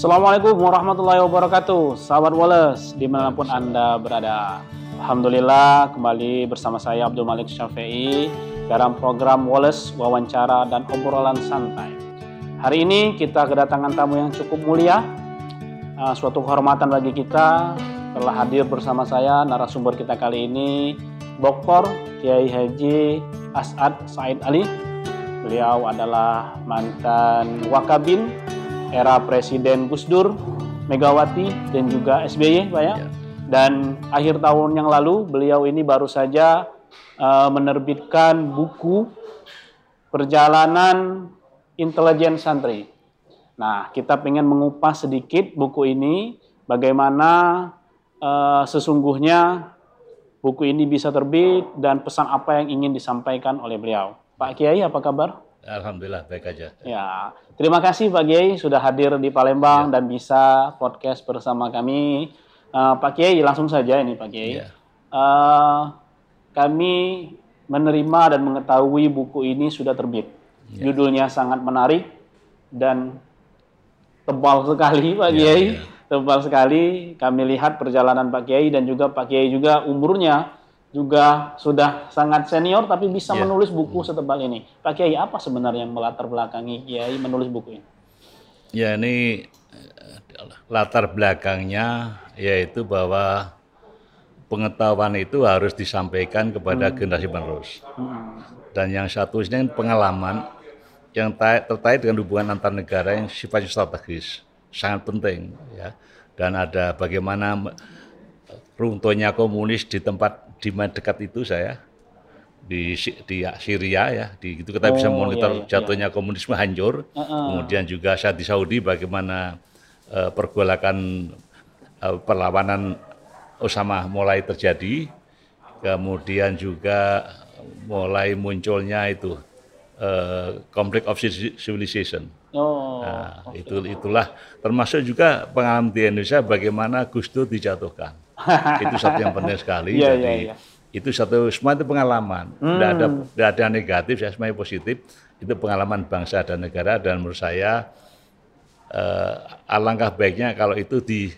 Assalamualaikum warahmatullahi wabarakatuh. Sahabat Wallace di mana pun Anda berada. Alhamdulillah kembali bersama saya Abdul Malik Syafi'i dalam program Wallace Wawancara dan Obrolan Santai. Hari ini kita kedatangan tamu yang cukup mulia uh, Suatu kehormatan bagi kita telah hadir bersama saya narasumber kita kali ini Dr. Kiai Haji As'ad Said Ali. Beliau adalah mantan Wakabin era Presiden Gus Dur, Megawati, dan juga SBY, Pak ya. Ya. Dan akhir tahun yang lalu beliau ini baru saja uh, menerbitkan buku Perjalanan Intelijen Santri. Nah, kita pengen mengupas sedikit buku ini, bagaimana uh, sesungguhnya buku ini bisa terbit dan pesan apa yang ingin disampaikan oleh beliau. Pak Kiai, apa kabar? Alhamdulillah baik aja. Ya, terima kasih Pak Kiai sudah hadir di Palembang dan bisa podcast bersama kami. Eh, Pak Kiai langsung saja ini Pak Kiai. Ya. Eh, kami menerima dan mengetahui buku ini sudah terbit. Judulnya sangat menarik dan tebal sekali Pak Ya, Kiai. ya. Tebal sekali. Kami lihat perjalanan Pak Kiai dan juga Pak Kiai juga umurnya juga sudah sangat senior tapi bisa Ya. menulis buku setebal ini. Pak Kiai apa sebenarnya yang melatar belakangi Kiai menulis buku ini? Ya ini latar belakangnya yaitu bahwa pengetahuan itu harus disampaikan kepada generasi penerus. Dan yang satu ini pengalaman yang terkait dengan hubungan antar negara yang sifatnya strategis, sangat penting ya. Dan ada bagaimana runtuhnya komunis di tempat di mana dekat itu saya di di Syria ya di itu kita bisa Oh, monitor iya, iya, jatuhnya komunisme hancur. Kemudian juga saat di Saudi bagaimana eh, pergolakan eh, perlawanan Osama mulai terjadi. Kemudian juga mulai munculnya itu conflict of civilization. Oh, Nah, itu itulah termasuk juga pengalaman di Indonesia bagaimana Gus Dur dijatuhkan. Itu satu yang penting sekali. Iya, Jadi iya, iya. itu satu semua itu pengalaman. Tidak ada tidak ada negatif, ya semuanya positif. Itu pengalaman bangsa dan negara dan menurut saya eh, alangkah baiknya kalau itu di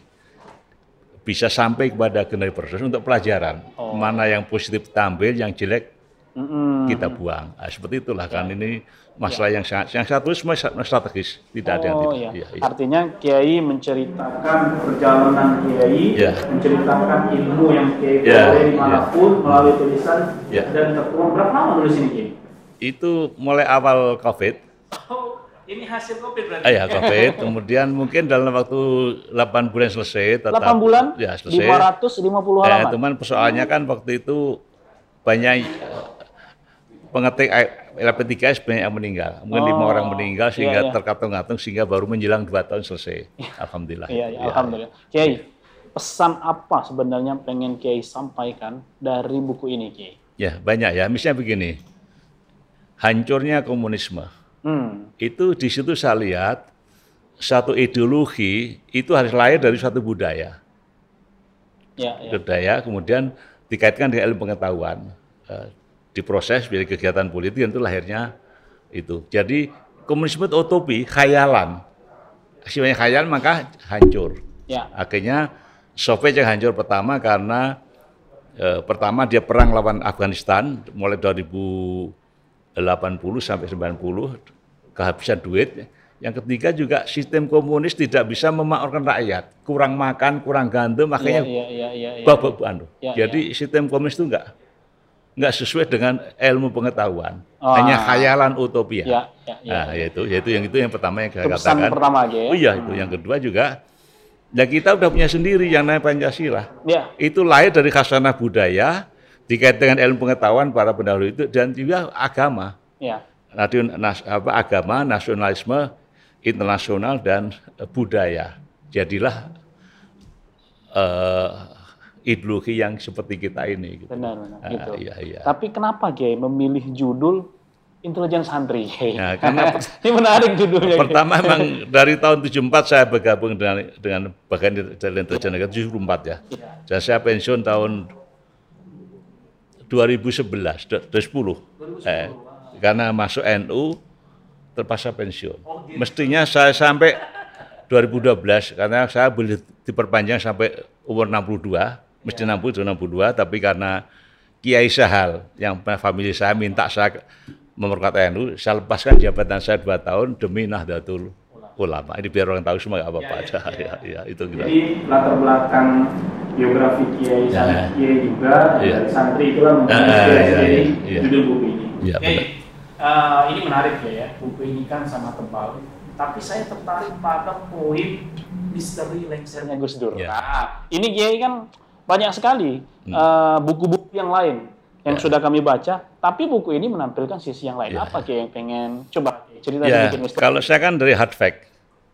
bisa sampai kepada generasi proses untuk pelajaran. Mana yang positif tampil, yang jelek Mm-mm. kita buang. Nah, seperti itulah kan ini masalah yang sangat yang satu semua strategis, tidak ada yang Oh tidak. ya. Iya, iya. Artinya Kiai menceritakan perjalanan Kiai, Ya. menceritakan ilmu yang Kiai Ya, peroleh di mana pun melalui tulisan Ya. dan tertuang. Berapa lama nulis ini Kiai? Itu mulai awal COVID, Oh, ini hasil Covid berarti. ah ya COVID, kemudian mungkin dalam waktu 8 bulan selesai. Tetap, 8 bulan, Ya selesai. 550 Eh, halaman. teman persoalannya kan waktu itu banyak eh, pengetik LP3S banyak yang meninggal. Mungkin lima Oh, orang meninggal sehingga iya, iya. terkatung-katung sehingga baru menjelang dua tahun selesai. Alhamdulillah. Iya, iya, Ya. alhamdulillah. Kiai, pesan apa sebenarnya pengen Kiai sampaikan dari buku ini, Kiai? Ya banyak ya. Misalnya begini, hancurnya komunisme. Hmm. Itu di situ saya lihat satu ideologi itu harus lahir dari suatu budaya. Ya, ya. Budaya kemudian dikaitkan dengan ilmu pengetahuan. Diproses menjadi kegiatan politik itu lahirnya itu. Jadi komunisme itu utopi, khayalan. Sifatnya khayal maka hancur. Ya. Akhirnya Soviet yang hancur pertama karena eh, pertama dia perang lawan Afghanistan mulai 2080 sampai 90 kehabisan duit. Yang ketiga juga sistem komunis tidak bisa memakmurkan rakyat, kurang makan, kurang gandum, makanya iya, iya, iya, iya. babak anu. Ya, Jadi sistem komunis itu enggak enggak sesuai dengan ilmu pengetahuan, Ah. hanya khayalan utopia. Ya, ya, ya. Nah, yaitu yaitu yang itu yang pertama yang saya Itu katakan. pertama aja ya. Oh iya itu yang kedua juga ya kita udah punya sendiri yang namanya Pancasila. Ya. Itu lahir dari khasanah budaya dikait dengan ilmu pengetahuan para pendahulu itu dan juga agama. Ya. Nas, apa, agama, nasionalisme, internasional dan eh, budaya. Jadilah eh, ideologi yang seperti kita ini. Gitu. Benar, benar. Ah, gitu. iya, iya. Tapi kenapa Kiai memilih judul Intelijen Santri? Kiai? Ya, karena Ini menarik judulnya. Kiai. Pertama memang dari tahun 74 saya bergabung dengan dengan bagian dari intelijen negara 74 ya. Iya. Dan saya pensiun tahun 2011, 2010. Eh, karena masuk NU terpaksa pensiun. Mestinya saya sampai 2012 karena saya boleh diperpanjang sampai umur 62, mesti 60 62 tapi karena Kiai Sahal yang famili saya minta saya memperkuat NU, saya lepaskan jabatan saya dua tahun demi Nahdlatul Ulama. Ini biar orang tahu semua nggak apa-apa Ya, aja. ya, Ya, ya, itu gitu. Jadi latar belakang biografi Kiai Ya. Kiai juga Ya. dari santri itulah Ah, menginspirasi ya, jadi ya, ya. judul buku ini. Ya, Kiai, eh, ini menarik ya, ya. Buku ini kan sama tebal. Tapi saya tertarik pada poin misteri lengsernya Gus Dur. Ya. Nah, ini Kiai kan banyak sekali Hmm. eh, buku-buku yang lain yang Ya. sudah kami baca. Tapi buku ini menampilkan sisi yang lain. Ya. Apa yang pengen coba cerita Ya, sedikit kalau saya kan dari hard fact,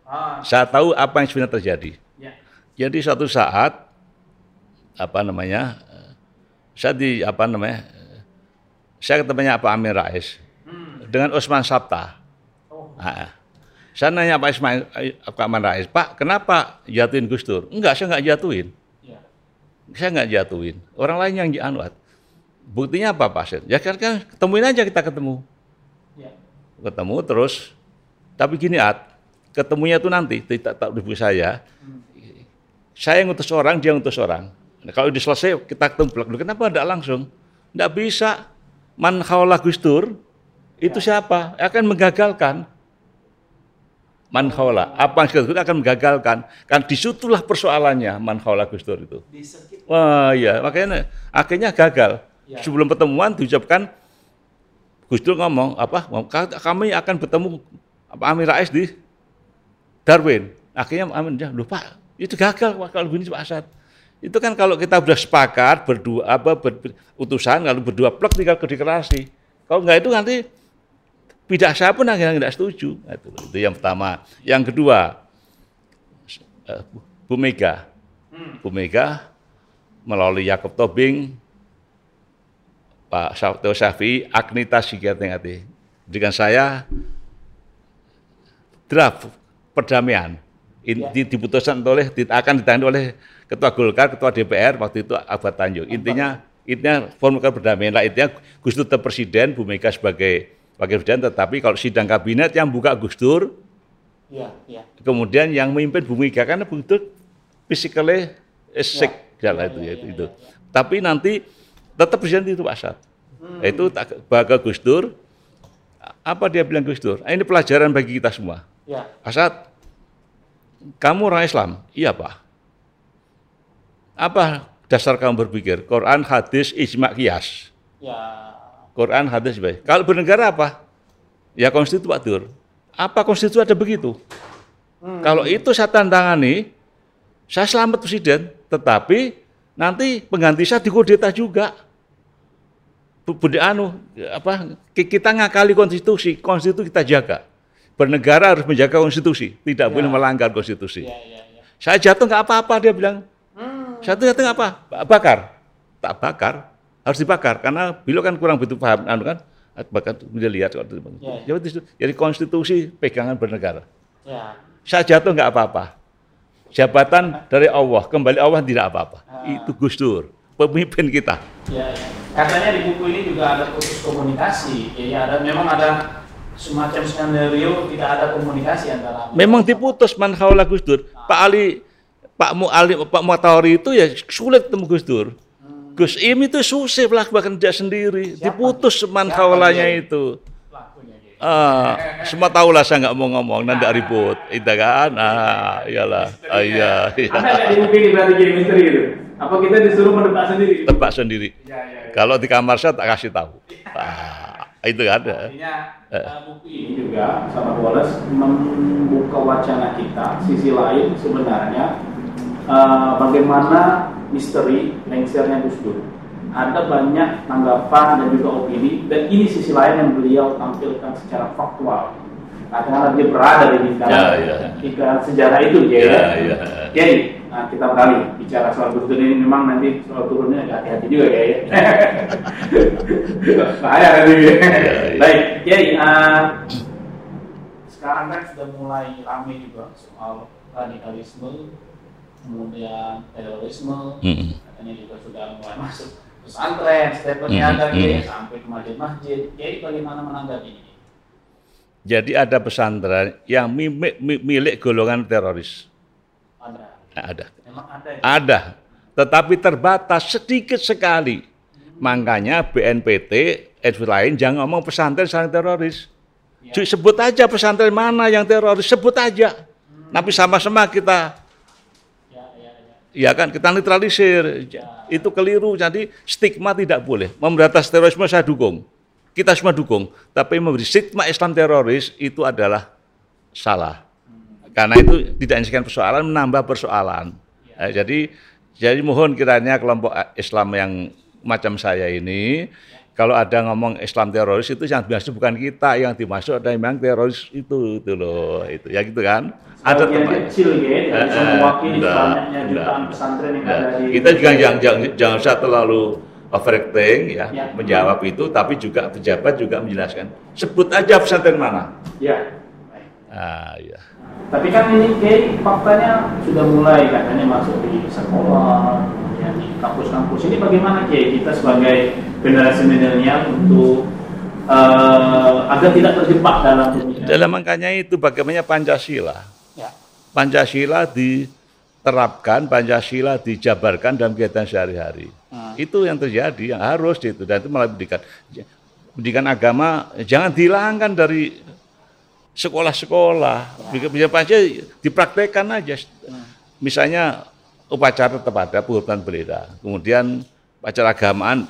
Ah, saya tahu apa yang sebenarnya terjadi. ya. Jadi suatu saat apa namanya? Saya di apa namanya? Saya ketemunya Pak Amir Rais Hmm. dengan Usman Sabta. Oh, Ah, Saya nanya Pak Ismail, eh, Pak Amir Rais, Pak, kenapa jatuhin Gus Dur? Enggak, saya enggak jatuhin. Ya. Saya enggak jatuhin. Orang lain yang dianuat. Buktinya apa Pak Sen? Ya kan, kan ketemuin aja kita ketemu. Ya. Ketemu terus, tapi gini At, ketemunya itu nanti, tidak tak di buku saya. Saya ngutus orang, dia ngutus orang. Nah, kalau udah selesai kita ketemu belak kenapa tidak langsung? Tidak bisa. Man khawla Gus Dur, itu siapa? Akan menggagalkan. Man khawla, apa yang Gus Dur akan menggagalkan. Kan di situlah persoalannya man khawla Gus Dur itu. Wah iya, makanya akhirnya gagal. Ya. Sebelum pertemuan diucapkan Gus Dur ngomong apa? Kami akan bertemu apa Amir Rais di Darwin. Akhirnya Amin dia lupa. Itu gagal kalau begini Pak Asad. Itu kan kalau kita sudah sepakat berdua apa ber, ber- utusan lalu berdua plek tinggal deklarasi. Kalau enggak itu nanti tidak saya pun akhirnya tidak setuju. Itu, itu yang pertama. Yang kedua, eh, Bu Mega. Bu Mega melalui Yakob Tobing, Pak Sabto Syafi'i, Agnita Sigiatingati. Dengan saya draft perdamaian ini Ya. di- diputuskan oleh akan ditangani oleh Ketua Golkar, Ketua DPR waktu itu Abad Tanjung. Intinya intinya formula perdamaian lah intinya Gus Dur presiden, Bu Mega sebagai wakil presiden, tetapi kalau sidang kabinet yang buka Gus Dur, ya, ya. kemudian yang memimpin Bu Mega karena Bu Dur physically sick Ya. jalan Ya, itu ya, ya, itu. ya, ya. Tapi nanti tetap presiden itu Pak Asad. Hmm. Itu baga Gus Dur. Apa dia bilang Gus Dur? "Ah, Ini pelajaran bagi kita semua. Ya, Asad, kamu orang Islam? Iya Pak. Apa dasar kamu berpikir? Quran, hadis, ijma, kias. ya. Quran, hadis, baik. Kalau bernegara apa? Ya konstitusi Pak Dur. Apa konstitusi ada begitu? Hmm. Kalau itu saya tantangani, saya selamat presiden, tetapi nanti pengganti saya dikudeta juga. Bu- Budi anu apa ki- kita ngakali konstitusi, konstitusi kita jaga. Bernegara harus menjaga konstitusi, tidak Ya. boleh melanggar konstitusi. Ya, ya, ya. Saya jatuh nggak apa-apa dia bilang. Hmm. Saya tuh jatuh nggak apa, Ba- bakar. Tak bakar, harus dibakar karena beliau kan kurang begitu paham anu kan. Bahkan dia lihat kalau itu. Ya. Jadi, jadi konstitusi pegangan bernegara. Ya. Saya jatuh nggak apa-apa. Jabatan dari Allah, kembali Allah tidak apa-apa. Ah. Itu Gus Dur, pemimpin kita. Ya, ya. Katanya di buku ini juga ada khusus komunikasi. Ya, ya, ada memang ada semacam skenario tidak ada komunikasi antara. Memang diputus man khawla Gus Dur. Pak Ali, Pak Mu Ali, Pak Muatawari itu ya sulit ketemu Gus Dur. Gus Im itu susah bahkan dia sendiri. Siapa? Diputus man Siapa khawlanya dia? itu. Ah, semua tahu lah saya nggak mau ngomong, nanti ada ribut, itu kan? Ah, iyalah, ah, iya, iya. Ada ini berarti game misteri itu? Apa kita disuruh menebak sendiri? tebak sendiri. Ya, ya, ya. Kalau di kamar saya tak kasih tahu. Ah, itu kan? Artinya eh, buku ini juga sama Wallace membuka wacana kita sisi lain sebenarnya eh, bagaimana misteri lengsernya Gus Dur. Ada banyak tanggapan dan juga opini dan ini sisi lain yang beliau tampilkan secara faktual. Karena dia berada di dalam Ya, ya. lingkaran sejarah itu ya. Ya, ya. Jadi nah, kita beralih bicara soal Gus Dur ini memang nanti soal turunnya agak hati-hati juga ya. ya. Bahaya nanti. ya. Baik, jadi uh, sekarang kan sudah mulai ramai juga soal radikalisme, kemudian terorisme, Mm. katanya juga sudah mulai masuk pesantren, statementnya Hmm, ada hmm. gitu ya, sampai ke masjid-masjid. Jadi bagaimana menanggapi ini? Jadi ada pesantren yang milik, milik golongan teroris. Ada. Ada. Emang ada ya? Ada. Tetapi terbatas sedikit sekali. Makanya BNPT, edv lain jangan ngomong pesantren sarang teroris. Ya. Sebut aja pesantren mana yang teroris, sebut aja. Hmm. Tapi sama-sama kita ya, kan kita netralisir. Ya. Itu keliru. Jadi stigma tidak boleh. Memberantas terorisme saya dukung kita semua dukung. Tapi memberi stigma Islam teroris itu adalah salah. Karena itu tidak menyelesaikan persoalan, menambah persoalan. Ya. jadi jadi mohon kiranya kelompok Islam yang macam saya ini, kalau ada ngomong Islam teroris itu yang dimaksud bukan kita, yang dimaksud ada yang teroris itu itu loh, itu. Ya gitu kan. Ada tempat kecil ya, bisa mewakili banyaknya jutaan pesantren yang ada di Kita juga jangan jangan jangan usah terlalu overacting ya, ya. menjawab itu tapi juga pejabat juga menjelaskan sebut aja pesantren mana. Ya. Ah ya tapi kan ini kayak faktanya sudah mulai katanya masuk di sekolah ya di kampus-kampus. Ini bagaimana kayak kita sebagai generasi milenial untuk uh, agar tidak terjebak dalam dalam makanya itu bagaimana Pancasila ya. Pancasila diterapkan Pancasila dijabarkan dalam kegiatan sehari-hari Hmm. Itu yang terjadi, yang harus itu dan itu malah pendidikan pendidikan agama jangan dihilangkan dari sekolah-sekolah. Bisa aja dipraktekkan aja. Hmm. Misalnya upacara tetap ada penghormatan bendera. Kemudian upacara agamaan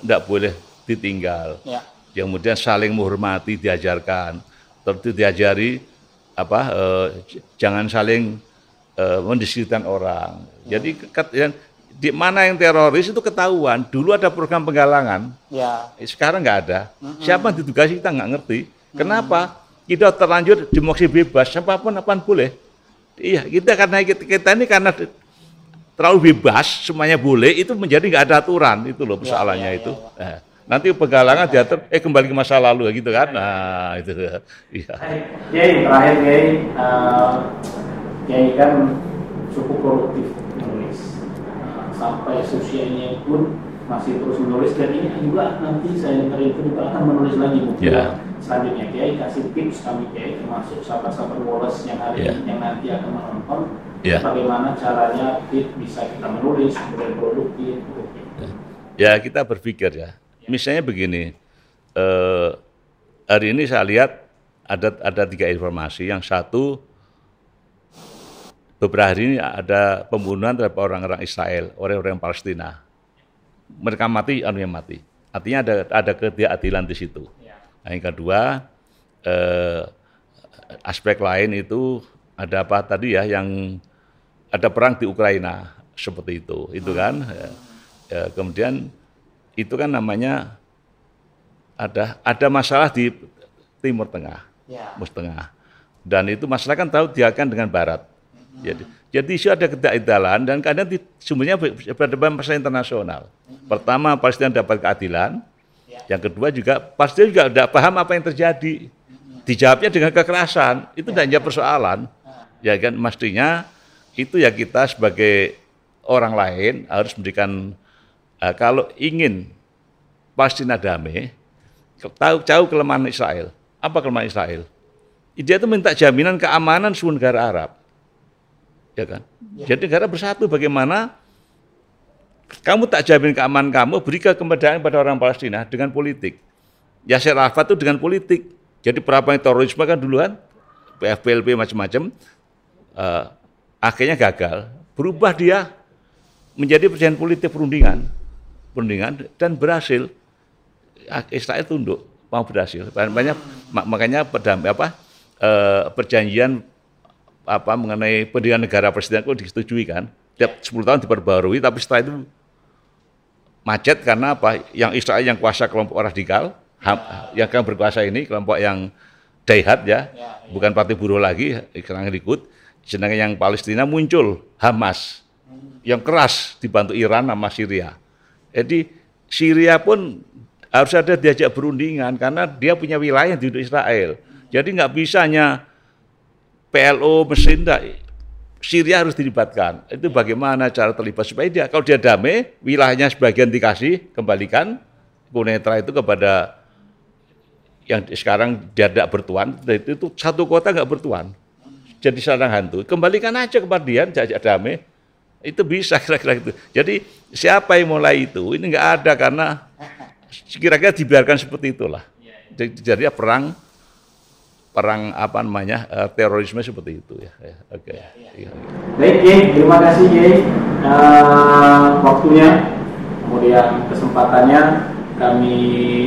tidak boleh ditinggal. Ya. Kemudian saling menghormati diajarkan. Terus diajari apa eh, jangan saling eh, mendiskreditkan orang. Jadi di mana yang teroris itu ketahuan. Dulu ada program penggalangan, ya. sekarang nggak ada. Mm-hmm. Siapa yang ditugasi kita nggak ngerti. Kenapa? Kita terlanjur demokrasi bebas, siapa pun apa boleh. Iya, kita karena kita, kita ini karena terlalu bebas, semuanya boleh, itu menjadi nggak ada aturan itu loh persoalannya ya, ya, itu. Ya, ya. nanti penggalangan diatur, eh kembali ke masa lalu gitu kan. Nah itu. Iya. Kiai terakhir Kiai, uh, Kiai kan cukup koruptif sampai sosialnya pun masih terus menulis dan ini juga nanti saya dengar itu juga akan menulis lagi buku yeah. selanjutnya Kiai kasih tips kami Kiai termasuk sahabat-sahabat Wallace yang hari yeah. ini yang nanti akan menonton yeah. bagaimana caranya bisa kita menulis kemudian produktif yeah. ya kita berpikir ya yeah. misalnya begini eh, hari ini saya lihat ada ada tiga informasi yang satu beberapa hari ini ada pembunuhan terhadap orang-orang Israel, orang-orang Palestina. Mereka mati, anu yang mati. Artinya ada ada ketidakadilan di situ. Ya. Nah, yang kedua, eh, aspek lain itu ada apa tadi ya, yang ada perang di Ukraina seperti itu, itu kan. Ya, ya, kemudian itu kan namanya ada ada masalah di Timur Tengah, ya. Tengah. Dan itu masalah kan tahu diakan dengan Barat jadi, jadi isu ada ketidakadilan dan kadang di, sumbernya berdebat masalah internasional. Pertama, Palestina dapat keadilan. Yang kedua juga Palestina juga tidak paham apa yang terjadi. Dijawabnya dengan kekerasan. Itu tidak hanya persoalan. Ya kan, mestinya itu ya kita sebagai orang lain harus memberikan uh, kalau ingin Palestina damai, tahu jauh kelemahan Israel. Apa kelemahan Israel? Dia itu minta jaminan keamanan seluruh negara Arab ya kan? Ya. Jadi negara bersatu bagaimana kamu tak jamin keamanan kamu, berikan kemudahan pada orang Palestina dengan politik. Yasir Arafat itu dengan politik. Jadi yang terorisme kan duluan, PFPLP macam-macam, uh, akhirnya gagal. Berubah dia menjadi presiden politik perundingan, perundingan dan berhasil. Israel tunduk, mau berhasil. Banyak makanya perdam, apa, uh, perjanjian apa mengenai pendidikan negara presiden itu disetujui kan. Tiap 10 tahun diperbarui tapi setelah itu macet karena apa? Yang Israel yang kuasa kelompok radikal, ya. yang akan berkuasa ini kelompok yang daihat ya, ya, ya. bukan partai buruh lagi sekarang ikut. Sedangkan yang Palestina muncul Hamas yang keras dibantu Iran sama Syria. Jadi Syria pun harus ada diajak berundingan karena dia punya wilayah di Israel. Jadi nggak bisa hanya PLO mesin Syria harus dilibatkan. Itu bagaimana cara terlibat supaya dia kalau dia damai, wilayahnya sebagian dikasih kembalikan, Kunetra itu kepada yang sekarang dia tidak bertuan, itu, itu satu kota nggak bertuan. Jadi sarang hantu. Kembalikan aja kepada dia, jajak damai. Itu bisa kira-kira itu. Jadi siapa yang mulai itu? Ini nggak ada karena kira-kira dibiarkan seperti itulah. Jadi, jadi ya perang perang apa namanya uh, terorisme seperti itu ya. ya Oke. Okay. Ya, ya. Baik, Kiai, terima kasih Kiai uh, waktunya, kemudian kesempatannya kami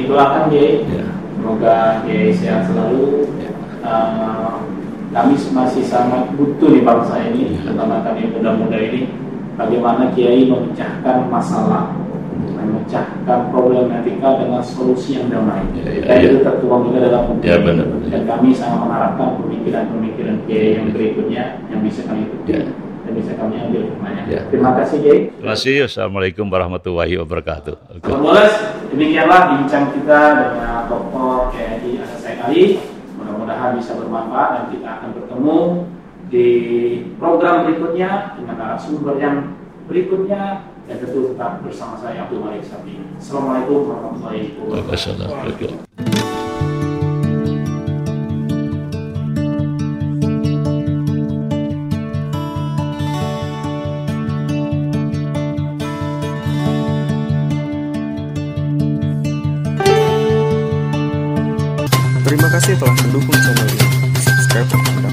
doakan Kiai. Ya. Semoga Kiai sehat selalu. Ya. Uh, kami masih sangat butuh di bangsa ini, ya. terutama kami muda-muda ini, bagaimana Kiai memecahkan masalah memecahkan problematika dengan solusi yang damai. Ya, ya, ya. itu tertuang juga dalam buku ya, benar, benar. Dan kami sangat mengharapkan pemikiran-pemikiran Kiai yang berikutnya yang bisa kami ikuti. Ya. Dan bisa kami ambil. Ya. Terima kasih Kiai. Terima kasih. Assalamualaikum warahmatullahi wabarakatuh. Okay. Demikianlah bincang kita dengan Dr. Kiai Asasai Ali. Mudah-mudahan bisa bermanfaat dan kita akan bertemu di program berikutnya dengan narasumber yang berikutnya dan tentu tetap bersama saya Abdul Malik Sabi. Assalamualaikum warahmatullahi wabarakatuh. Kasih telah mendukung channel ini. Subscribe